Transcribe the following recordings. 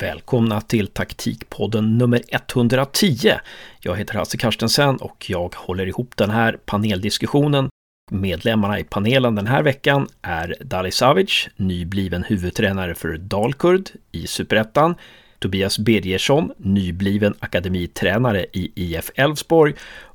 Välkomna till taktikpodden nummer 110. Jag heter Hasse Karstensen och jag håller ihop den här paneldiskussionen. Medlemmarna i panelen den här veckan är Dali Savic, nybliven huvudtränare för Dalkurd i Superettan, Tobias Birgersson, nybliven akademitränare i IF Elfsborg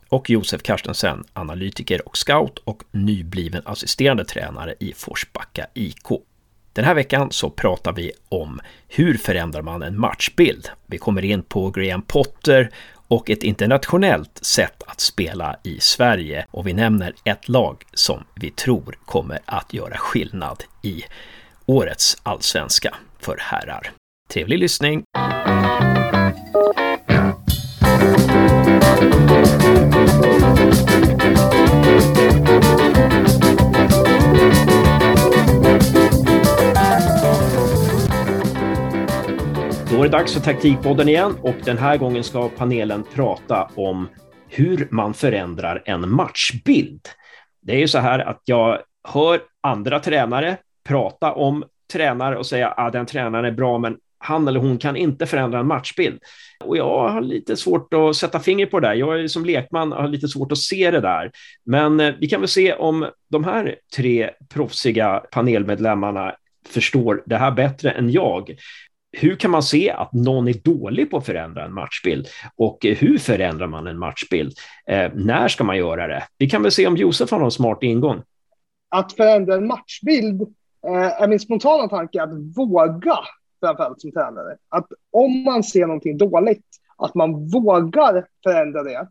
och Josef Karstensen, analytiker och scout och nybliven assisterande tränare i Forsbacka IK. Den här veckan så pratar vi om hur förändrar man en matchbild? Vi kommer in på Graham Potter och ett internationellt sätt att spela i Sverige och vi nämner ett lag som vi tror kommer att göra skillnad i årets allsvenska för herrar. Trevlig lyssning! Är det dags för Taktikpodden igen och den här gången ska panelen prata om hur man förändrar en matchbild. Det är ju så här att jag hör andra tränare prata om tränare och säga att ah, den tränaren är bra, men han eller hon kan inte förändra en matchbild. Och jag har lite svårt att sätta finger på det där. Jag är som lekman har lite svårt att se det där. Men eh, vi kan väl se om de här tre proffsiga panelmedlemmarna förstår det här bättre än jag hur kan man se att någon är dålig på att förändra en matchbild? Och eh, hur förändrar man en matchbild? Eh, när ska man göra det? Vi kan väl se om Josef har någon smart ingång. Att förändra en matchbild eh, är min spontana tanke att våga, framförallt som tränare. Att om man ser någonting dåligt, att man vågar förändra det.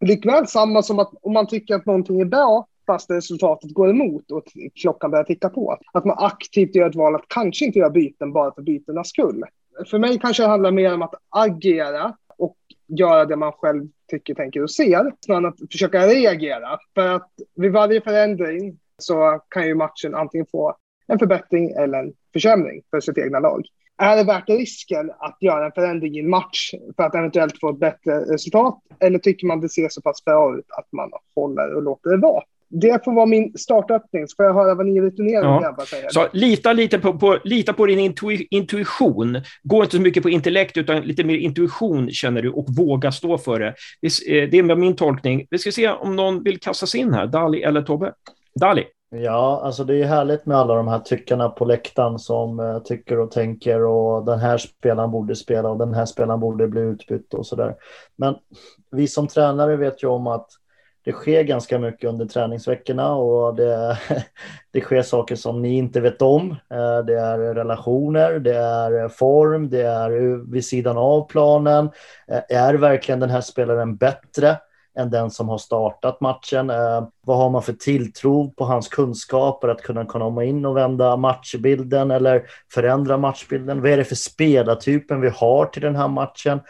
Likväl samma som att om man tycker att någonting är bra, fast resultatet går emot och klockan börjar ticka på. Att man aktivt gör ett val att kanske inte göra byten bara för bytenas skull. För mig kanske det handlar mer om att agera och göra det man själv tycker, tänker och ser, snarare än att försöka reagera. För att vid varje förändring så kan ju matchen antingen få en förbättring eller en försämring för sitt egna lag. Är det värt risken att göra en förändring i en match för att eventuellt få ett bättre resultat? Eller tycker man det ser så pass bra ut att man håller och låter det vara? Det får vara min startöppning, så får jag höra vad ni returnerar ja. grabbar säger. Så lita lite på, på, lita på din intui, intuition. Gå inte så mycket på intellekt, utan lite mer intuition känner du och våga stå för det. Det, eh, det är min tolkning. Vi ska se om någon vill kasta sig in här, Dali eller Tobbe. Dali. Ja, alltså det är härligt med alla de här tyckarna på läktaren som uh, tycker och tänker och den här spelaren borde spela och den här spelaren borde bli utbytt och så där. Men vi som tränare vet ju om att det sker ganska mycket under träningsveckorna och det, det sker saker som ni inte vet om. Eh, det är relationer, det är form, det är vid sidan av planen. Eh, är verkligen den här spelaren bättre än den som har startat matchen? Eh, vad har man för tilltro på hans kunskaper att kunna komma in och vända matchbilden eller förändra matchbilden? Vad är det för spelartypen vi har till den här matchen?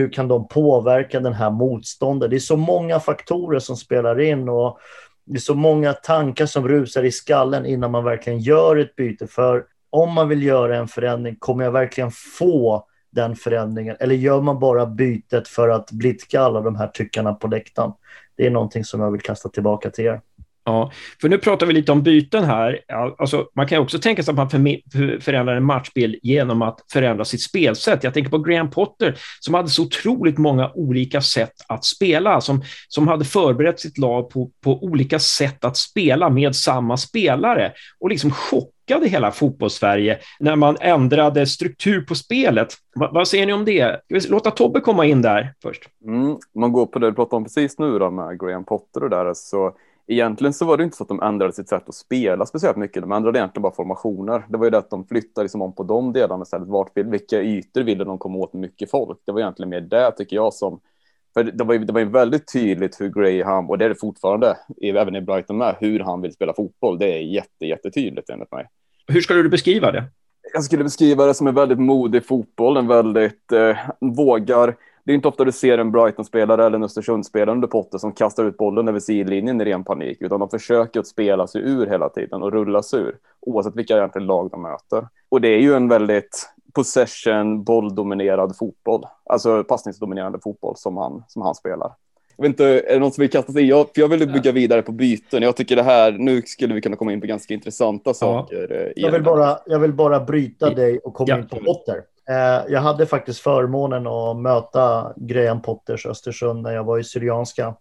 Hur kan de påverka den här motståndaren? Det är så många faktorer som spelar in och det är så många tankar som rusar i skallen innan man verkligen gör ett byte. För om man vill göra en förändring, kommer jag verkligen få den förändringen? Eller gör man bara bytet för att blidka alla de här tyckarna på läktaren? Det är någonting som jag vill kasta tillbaka till er. Ja, för nu pratar vi lite om byten här. Alltså, man kan också tänka sig att man förändrar en matchbild genom att förändra sitt spelsätt. Jag tänker på Graham Potter som hade så otroligt många olika sätt att spela, som, som hade förberett sitt lag på, på olika sätt att spela med samma spelare och liksom chockade hela fotbollssverige när man ändrade struktur på spelet. Va, vad säger ni om det? Låta Tobbe komma in där först. Mm, man går på det du pratade om precis nu då med Graham Potter och där, så egentligen så var det inte så att de ändrade sitt sätt att spela speciellt mycket. De ändrade egentligen bara formationer. Det var ju det att de flyttade liksom om på de delarna istället. Vart vilka ytor ville de komma åt med mycket folk? Det var egentligen mer det tycker jag som för det var ju det var ju väldigt tydligt hur Graham, och det är det fortfarande, även i Brighton med, hur han vill spela fotboll. Det är jätte, jättetydligt enligt mig. Hur skulle du beskriva det? Jag skulle beskriva det som en väldigt modig fotboll, en väldigt eh, vågar det är inte ofta du ser en Brighton-spelare eller en Östersundsspelare under Potter som kastar ut bollen över sidlinjen i ren panik, utan de försöker att spela sig ur hela tiden och rulla sig ur, oavsett vilka egentligen lag de möter. Och det är ju en väldigt possession, bolldominerad fotboll, alltså passningsdominerande fotboll som han, som han spelar. Jag vet inte, är det någon som vill kasta sig? Jag, för jag vill bygga vidare på byten. Jag tycker det här, nu skulle vi kunna komma in på ganska intressanta saker. Ja. Jag, vill bara, jag vill bara bryta dig och komma ja. in på Potter. Eh, jag hade faktiskt förmånen att möta Graham Potters Östersund när jag var i Syrianska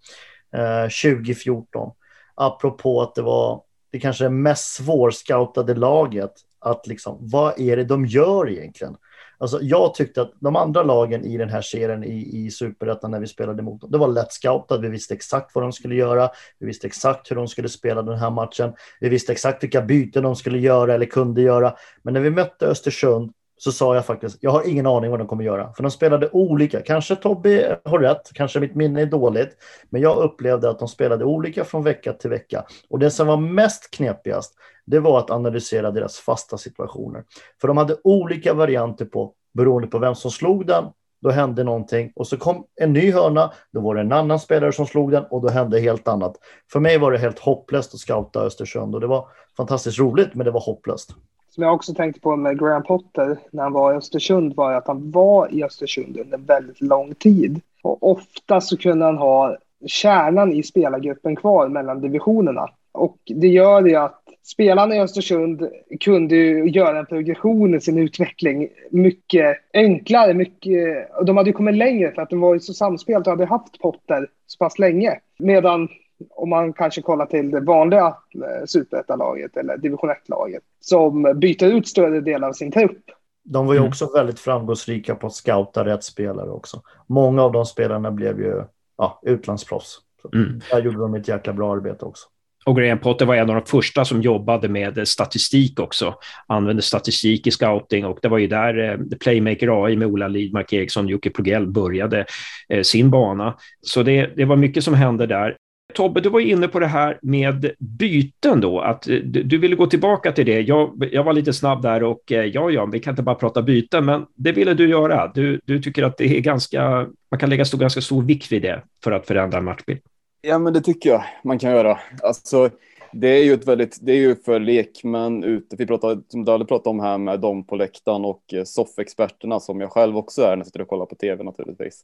eh, 2014. Apropå att det var det kanske det mest svårscoutade laget. Att liksom, vad är det de gör egentligen? Alltså, jag tyckte att de andra lagen i den här serien i, i Superettan när vi spelade mot dem, det var lätt scoutat. Vi visste exakt vad de skulle göra. Vi visste exakt hur de skulle spela den här matchen. Vi visste exakt vilka byten de skulle göra eller kunde göra. Men när vi mötte Östersund så sa jag faktiskt, jag har ingen aning vad de kommer göra. För de spelade olika. Kanske Tobbe har rätt, kanske mitt minne är dåligt. Men jag upplevde att de spelade olika från vecka till vecka. Och det som var mest knepigast, det var att analysera deras fasta situationer. För de hade olika varianter på, beroende på vem som slog den, då hände någonting. Och så kom en ny hörna, då var det en annan spelare som slog den och då hände helt annat. För mig var det helt hopplöst att scouta Östersund och det var fantastiskt roligt, men det var hopplöst som jag också tänkte på med Graham Potter när han var i Östersund var att han var i Östersund under väldigt lång tid. Och ofta så kunde han ha kärnan i spelargruppen kvar mellan divisionerna. Och det gör ju att spelarna i Östersund kunde göra en progression i sin utveckling mycket enklare. Mycket, och de hade ju kommit längre för att de var ju så samspelt och hade haft Potter så pass länge. Medan om man kanske kollar till det vanliga eh, superettalaget eller division 1-laget som byter ut större delar av sin trupp. De var ju mm. också väldigt framgångsrika på att scouta rätt spelare också. Många av de spelarna blev ju ja, utlandsproffs. Mm. Där gjorde de ett jäkla bra arbete också. Och Graham Potter var en av de första som jobbade med statistik också. Använde statistik i scouting och det var ju där eh, Playmaker AI med Ola Lidmark Eriksson och Jocke Plugell började eh, sin bana. Så det, det var mycket som hände där. Tobbe, du var inne på det här med byten då, att eh, du, ville gå tillbaka till det. Jag, jag var lite snabb där och eh, ja, ja, vi kan inte bara prata byten, men det ville du göra. Du, du tycker att det är ganska, man kan lägga stor, ganska stor vikt vid det för att förändra en matchbild. Ja, men det tycker jag man kan göra. Alltså, det är ju ett väldigt, det är ju för lekmän ute. Vi pratade, som Dalle pratade om här med dem på läktaren och eh, soffexperterna som jag själv också är när jag sitter och kollar på tv naturligtvis.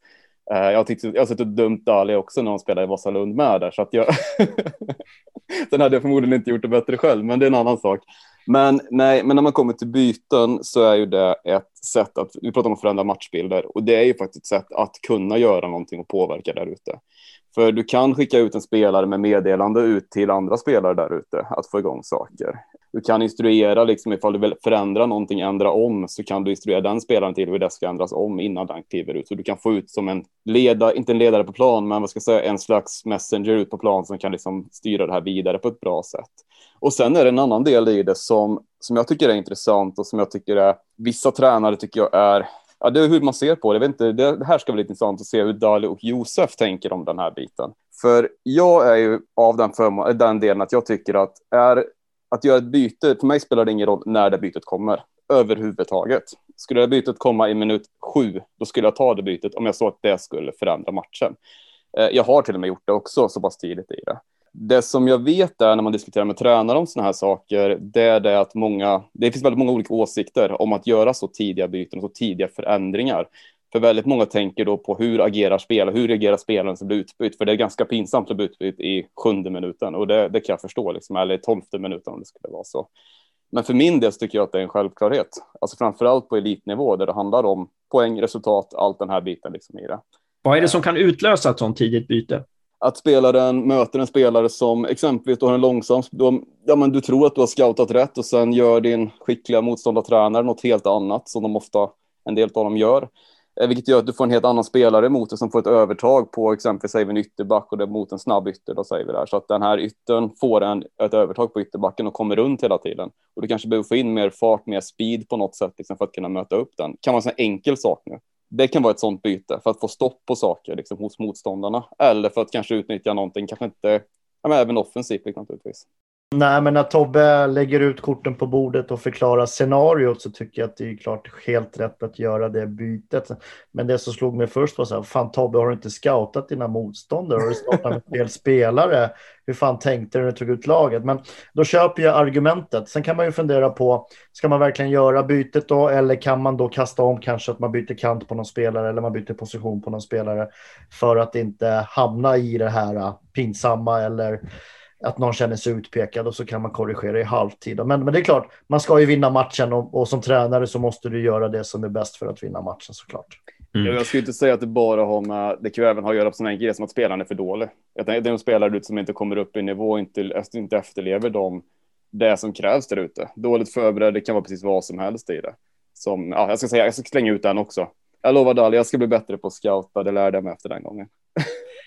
Eh, jag har, tyckt, jag har sett och dömt Dali också när han spelade i Vasalund med där, så att jag... Sen hade jag förmodligen inte gjort det bättre själv, men det är en annan sak. Men nej, men när man kommer till byten så är ju det ett sätt att, vi pratar om att förändra matchbilder, och det är ju faktiskt ett sätt att kunna göra någonting och påverka där ute. För du kan skicka ut en spelare med meddelande ut till andra spelare där ute att få igång saker du kan instruera, liksom, ifall du vill förändra någonting, ändra om, så kan du instruera den spelaren till hur det ska ändras om innan den kliver ut. Så du kan få ut som en ledare, inte en ledare på plan, men vad ska jag säga, en slags messenger ut på plan som kan liksom styra det här vidare på ett bra sätt. Och sen är det en annan del i det som, som jag tycker är intressant och som jag tycker är, vissa tränare tycker jag är Ja, det är hur man ser på det. Jag vet inte, det här ska bli intressant att se hur Dali och Josef tänker om den här biten. För jag är ju av den, förmån, den delen att jag tycker att är att göra ett byte, för mig spelar det ingen roll när det bytet kommer överhuvudtaget. Skulle det bytet komma i minut sju, då skulle jag ta det bytet om jag såg att det skulle förändra matchen. Eh, jag har till och med gjort det också så pass tidigt i det. Det som jag vet är när man diskuterar med tränare om sådana här saker, det är det att många, det finns väldigt många olika åsikter om att göra så tidiga byten och så tidiga förändringar. För väldigt många tänker då på hur agerar spelaren, hur reagerar spelaren som blir utbytt? För det är ganska pinsamt att bli utbytt i sjunde minuten och det, det kan jag förstå, liksom, eller i tolfte minuten om det skulle vara så. Men för min del tycker jag att det är en självklarhet, alltså framför allt på elitnivå där det handlar om poäng, resultat, allt den här biten liksom i det. Vad är det som kan utlösa ett sånt tidigt byte? Att spelaren möter en spelare som exempelvis då har en långsam, då, ja men du tror att du har scoutat rätt och sen gör din skickliga motståndartränare något helt annat som de ofta, en del av dem gör. Eh, vilket gör att du får en helt annan spelare mot dig som får ett övertag på exempelvis säger vi en ytterback och det mot en snabb ytter. Då säger vi där. Så att den här yttern får en, ett övertag på ytterbacken och kommer runt hela tiden. Och du kanske behöver få in mer fart, mer speed på något sätt liksom, för att kunna möta upp den. Det kan vara en sån enkel sak nu. Det kan vara ett sånt byte för att få stopp på saker liksom, hos motståndarna. Eller för att kanske utnyttja någonting, kanske inte, ja, men även offensivt liksom, naturligtvis. Nej, men när Tobbe lägger ut korten på bordet och förklarar scenariot så tycker jag att det är klart helt rätt att göra det bytet. Men det som slog mig först var så här, fan Tobbe, har du inte scoutat dina motståndare? Har du startat med fel spelare? Hur fan tänkte du när du tog ut laget? Men då köper jag argumentet. Sen kan man ju fundera på, ska man verkligen göra bytet då? Eller kan man då kasta om kanske att man byter kant på någon spelare eller man byter position på någon spelare för att inte hamna i det här ah, pinsamma eller att någon känner sig utpekad och så kan man korrigera i halvtid. Men, men det är klart, man ska ju vinna matchen och, och som tränare så måste du göra det som är bäst för att vinna matchen såklart. Mm. Jag skulle inte säga att det bara har med, det kan ju även ha att göra på sådana grejer som att spelaren är för dålig. Det är en spelare som inte kommer upp i nivå, inte, inte efterlever de, det som krävs där ute. Dåligt förberedd, det kan vara precis vad som helst i det. Som, ja, jag ska säga, jag ska slänga ut den också. Jag lovar Dali, jag ska bli bättre på att scouta, det lärde jag mig efter den gången.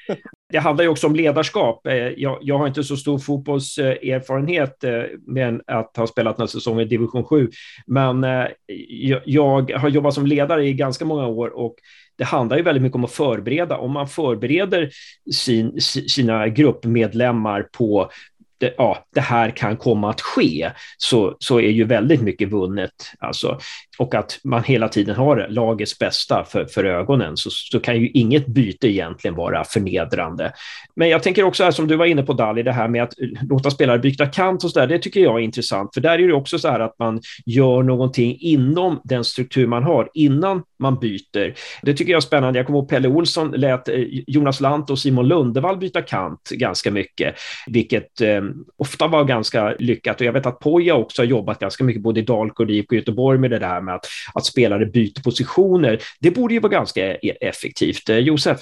Det handlar ju också om ledarskap. Eh, jag, jag, har inte så stor fotbollserfarenhet eh, med att ha spelat några säsonger i division 7, men eh, jag, jag har jobbat som ledare i ganska många år och det handlar ju väldigt mycket om att förbereda. Om man förbereder sin, sina gruppmedlemmar på det, ja, det här kan komma att ske, så, så är ju väldigt mycket vunnet. Alltså, och att man hela tiden har lagets bästa för, för ögonen, så, så kan ju inget byte egentligen vara förnedrande. Men jag tänker också, här, som du var inne på Dali, det här med att eh, låta spelare byta kant och så där, det tycker jag är intressant, för där är det också så här att man gör någonting inom den struktur man har, innan man byter. Det tycker jag är spännande. Jag kommer ihåg Pelle Olsson lät eh, Jonas Lant och Simon Lundevall byta kant ganska mycket, vilket eh, ofta var ganska lyckat. Och jag vet att Poja också har jobbat ganska mycket både i Dalkurd och IFK Göteborg med det där med att, att spelare byter positioner. Det borde ju vara ganska e-, effektivt. Eh, Josef?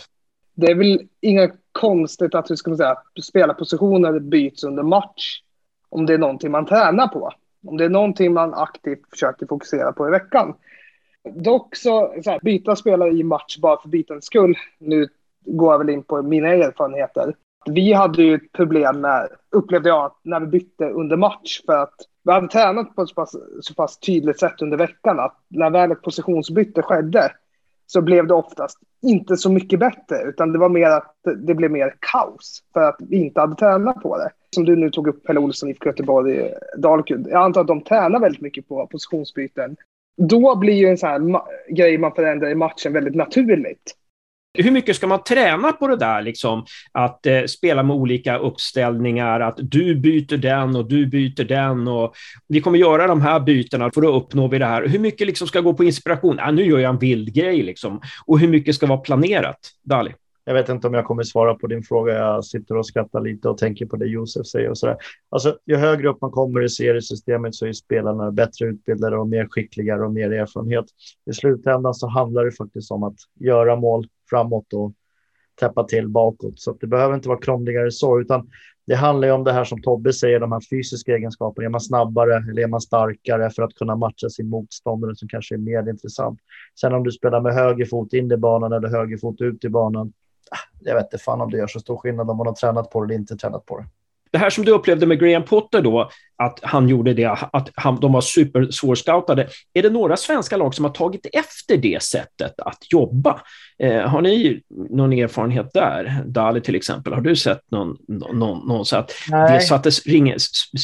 Det är väl inget konstigt att hur ska man säga, spelarpositioner byts under match om det är någonting man tränar på. Om det är någonting man aktivt försöker fokusera på i veckan. Dock så, så här, byta spelare i match bara för bytens skull. Nu går jag väl in på mina erfarenheter. Vi hade ju ett problem med, upplevde jag, när vi bytte under match. För att vi hade tränat på ett så pass, så pass tydligt sätt under veckan att när väl ett positionsbyte skedde så blev det oftast inte så mycket bättre, utan det var mer att det blev mer kaos för att vi inte hade tränat på det. Som du nu tog upp, Pelle Olsson, IFK Göteborg, Dalkurd. Jag antar att de tränar väldigt mycket på positionsbyten. Då blir ju en sån här grej man förändrar i matchen väldigt naturligt. Hur mycket ska man träna på det där, liksom, att eh, spela med olika uppställningar, att du byter den och du byter den och vi kommer göra de här bytena för att uppnå vi det här. Hur mycket liksom ska gå på inspiration? Ah, nu gör jag en vild grej liksom. Och hur mycket ska vara planerat? Dali? Jag vet inte om jag kommer svara på din fråga. Jag sitter och skrattar lite och tänker på det Josef säger och så där. Alltså, ju högre upp man kommer i seriesystemet så är spelarna bättre utbildade och mer skickligare och mer erfarenhet. I slutändan så handlar det faktiskt om att göra mål framåt och täppa till bakåt. Så det behöver inte vara krångligare så, utan det handlar ju om det här som Tobbe säger, de här fysiska egenskaperna. Är man snabbare eller är man starkare för att kunna matcha sin motståndare som kanske är mer intressant. Sen om du spelar med höger fot in i banan eller höger fot ut i banan, ah, jag vet inte fan om det gör så stor skillnad om man har tränat på det eller inte tränat på det. Det här som du upplevde med Graham Potter då, att han gjorde det, att han, de var supersvårscoutade. Är det några svenska lag som har tagit efter det sättet att jobba? Eh, har ni någon erfarenhet där? Dali till exempel, har du sett någon, någon, någon så att Nej. det sattes ringa,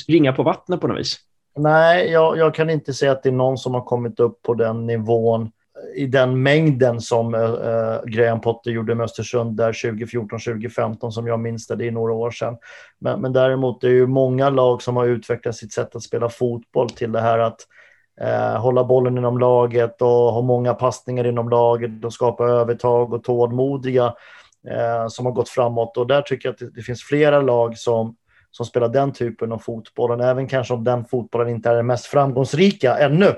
ringa på vattnet på något vis? Nej, jag, jag kan inte säga att det är någon som har kommit upp på den nivån i den mängden som eh, eh, Graham Potter gjorde med Östersund där 2014-2015 som jag minns det, det är några år sedan. Men, men däremot det är ju många lag som har utvecklat sitt sätt att spela fotboll till det här att eh, hålla bollen inom laget och ha många passningar inom laget och skapa övertag och tålmodiga eh, som har gått framåt. Och där tycker jag att det, det finns flera lag som som spelar den typen av fotboll, även kanske om den fotbollen inte är den mest framgångsrika ännu,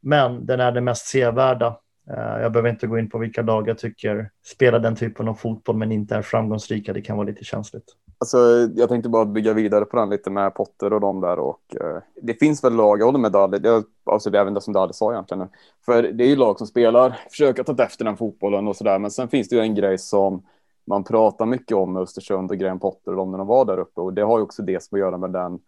men den är den mest sevärda. Eh, jag behöver inte gå in på vilka lag jag tycker spelar den typen av fotboll men inte är framgångsrika. Det kan vara lite känsligt. Alltså, jag tänkte bara bygga vidare på den lite med Potter och de där. Och, eh, det finns väl lag, jag håller med Dali, jag avslutar även det som Dali sa egentligen. För det är ju lag som spelar, försöker ta efter den fotbollen och sådär. Men sen finns det ju en grej som man pratar mycket om med Östersund och Graham Potter och de när de var där uppe. Och det har ju också det som att göra med den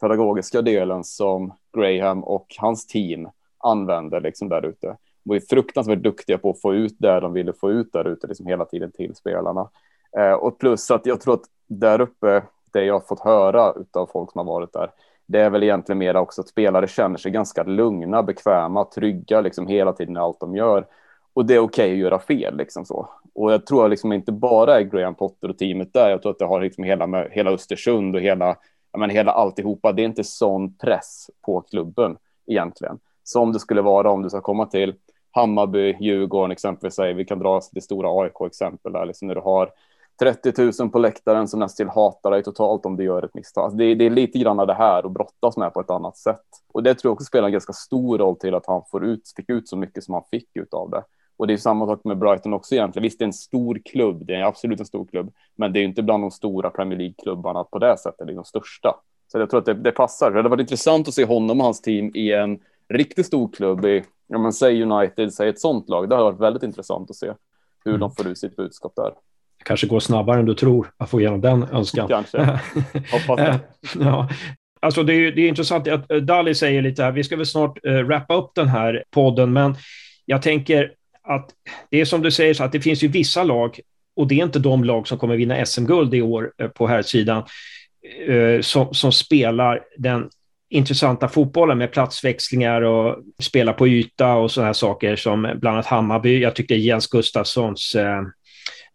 pedagogiska delen som Graham och hans team använder liksom där ute. Var ju fruktansvärt duktiga på att få ut det de ville få ut där ute liksom hela tiden till spelarna. Eh, och plus att jag tror att där uppe, det jag har fått höra av folk som har varit där, det är väl egentligen mera också att spelare känner sig ganska lugna, bekväma, trygga liksom hela tiden i allt de gör. Och det är okej okay att göra fel liksom så. Och jag tror liksom inte bara är Graham Potter och teamet där. Jag tror att det har liksom hela, hela Östersund och hela, men hela alltihopa. Det är inte sån press på klubben egentligen som det skulle vara om du ska komma till Hammarby, Djurgården exempelvis. Vi kan dra det stora AIK-exempel där, liksom när du har 30 000 på läktaren som nästan hatar dig totalt om du gör ett misstag. Alltså det, det, är lite grann det här att brottas med på ett annat sätt. Och det tror jag också spelar en ganska stor roll till att han får ut, fick ut så mycket som han fick ut av det. Och det är samma sak med Brighton också egentligen. Visst, det är en stor klubb, det är absolut en stor klubb, men det är inte bland de stora Premier League-klubbarna på det sättet, det är de största. Så jag tror att det, det passar. Det hade varit intressant att se honom och hans team i en riktigt stor klubb i, ja men säg United, säg ett sånt lag. Det hade varit väldigt intressant att se hur mm. de får ut sitt budskap där. Kanske går snabbare än du tror att få igenom den önskan. Kanske. Hoppas det. ja. Alltså det är, det är intressant att eh, Dali säger lite här, vi ska väl snart uh, wrappa upp den här podden, men jag tänker att det är som du säger, så att det finns ju vissa lag, och det är inte de lag som kommer vinna SM-guld i år uh, på här sidan som, som spelar den intressanta fotbollen med platsväxlingar och spela på yta och sådana här saker som bland annat Hammarby. Jag tyckte Jens Gustafssons eh,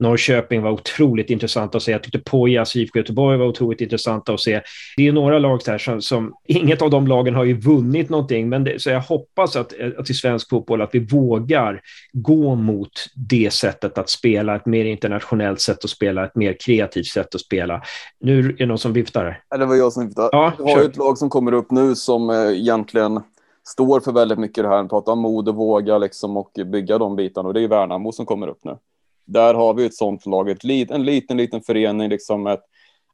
Norrköping var otroligt intressant att se. Jag tyckte Pojas IFK Göteborg var otroligt intressant att se. Det är några lag där som, som, inget av de lagen har ju vunnit någonting, men det, så jag hoppas att, att i svensk fotboll att vi vågar gå mot det sättet att spela, ett mer internationellt sätt att spela, ett mer kreativt sätt att spela. Nu är det någon som viftar. Ja, det var jag som viftade. Ja, du har ju ett lag som kommer upp nu som eh, egentligen står för väldigt mycket det här, prata om mod och våga liksom och bygga de bitarna och det är Värnamo som kommer upp nu där har vi ett sånt lag, ett lit, en liten, liten förening. Liksom ett,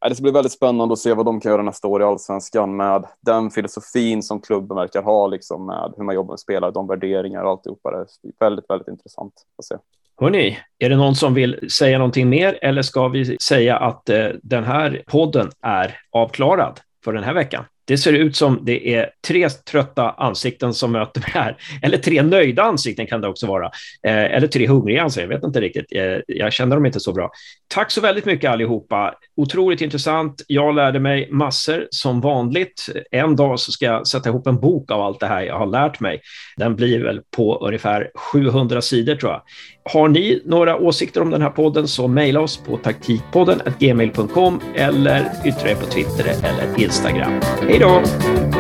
det ska bli väldigt spännande att se vad de kan göra nästa år i allsvenskan med den filosofin som klubben verkar ha, liksom med hur man jobbar med spelare, de värderingar och alltihopa. Det är väldigt, väldigt intressant att se. Hörni, är det någon som vill säga någonting mer eller ska vi säga att eh, den här podden är avklarad för den här veckan? Det ser ut som det är tre trötta ansikten som möter mig här. Eller tre nöjda ansikten kan det också vara. Eh, eller tre hungriga ansikten, jag vet inte riktigt. Eh, jag känner dem inte så bra. Tack så väldigt mycket allihopa. Otroligt intressant. Jag lärde mig massor som vanligt. En dag så ska jag sätta ihop en bok av allt det här jag har lärt mig. Den blir väl på ungefär 700 sidor tror jag. Har ni några åsikter om den här podden så mejla oss på taktikpodden gmail.com eller yttra er på Twitter eller Instagram. Hej då!